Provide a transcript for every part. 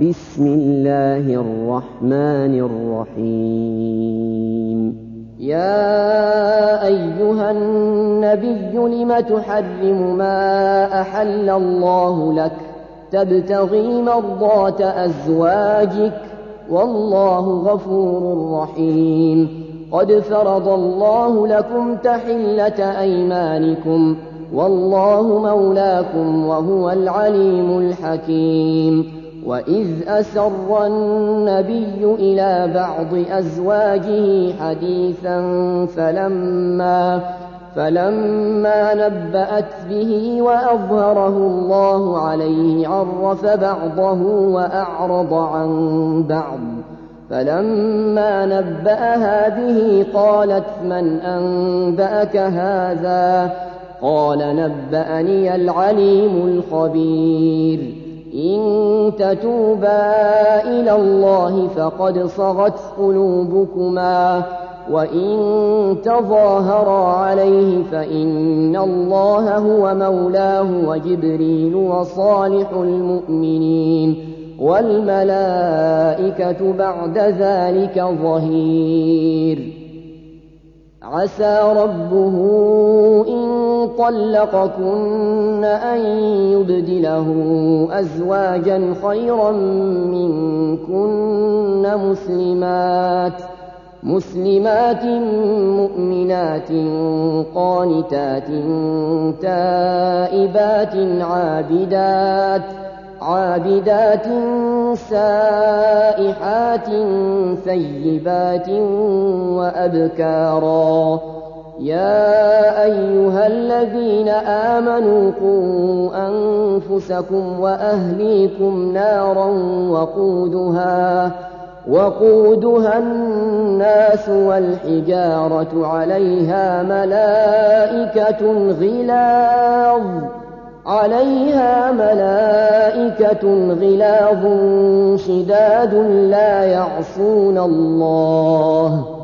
بسم الله الرحمن الرحيم. يا أيها النبي لم تحرم ما أحل الله لك؟ تبتغي مرضات أزواجك. والله غفور رحيم. قد فرض الله لكم تحلة أيمانكم. والله مولاكم وهو العليم الحكيم. وإذ أسر النبي إلى بعض أزواجه حديثا فلما فلما نبأت به وأظهره الله عليه عرف بعضه وأعرض عن بعض فلما نبأها به قالت من أنبأك هذا قال نبأني العليم الخبير إن تتوبا إلى الله فقد صغت قلوبكما وإن تظاهرا عليه فإن الله هو مولاه وجبريل وصالح المؤمنين والملائكة بعد ذلك ظهير. عسى ربه إن طلقكن أن يبدله أزواجا خيرا منكن مسلمات مسلمات مؤمنات قانتات تائبات عابدات عابدات سائحات ثيبات وأبكارا. يا أيها الذين آمنوا قوا أنفسكم وأهليكم نارا وقودها وقودها الناس والحجارة عليها ملائكة غلاظ عليها ملائكة غلاظ شداد لا يعصون الله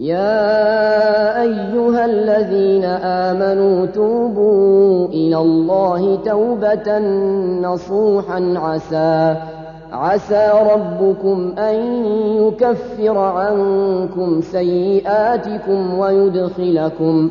يا أيها الذين آمنوا توبوا إلى الله توبة نصوحا عسى عسى ربكم أن يكفر عنكم سيئاتكم ويدخلكم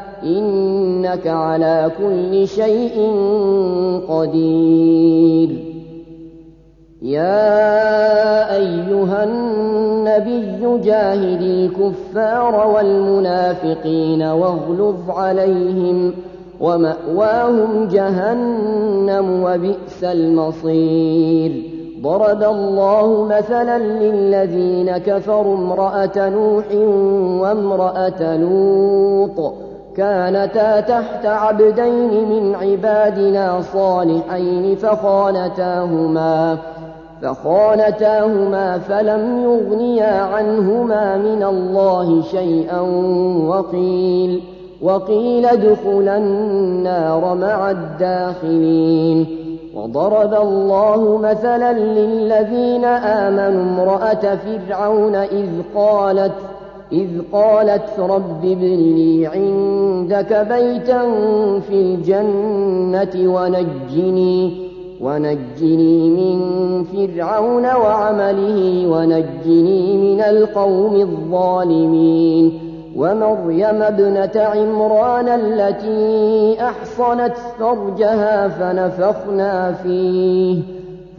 إنك على كل شيء قدير. يا أيها النبي جاهد الكفار والمنافقين واغلظ عليهم ومأواهم جهنم وبئس المصير. ضرب الله مثلا للذين كفروا امرأة نوح وامرأة لوط. كانتا تحت عبدين من عبادنا صالحين فخانتاهما فخانتاهما فلم يغنيا عنهما من الله شيئا وقيل وقيل ادخلا النار مع الداخلين. وضرب الله مثلا للذين آمنوا امرأة فرعون إذ قالت إذ قالت رب ابن لي عندك بيتا في الجنة ونجني ونجني من فرعون وعمله ونجني من القوم الظالمين. ومريم ابنة عمران التي أحصنت فرجها فنفخنا فيه.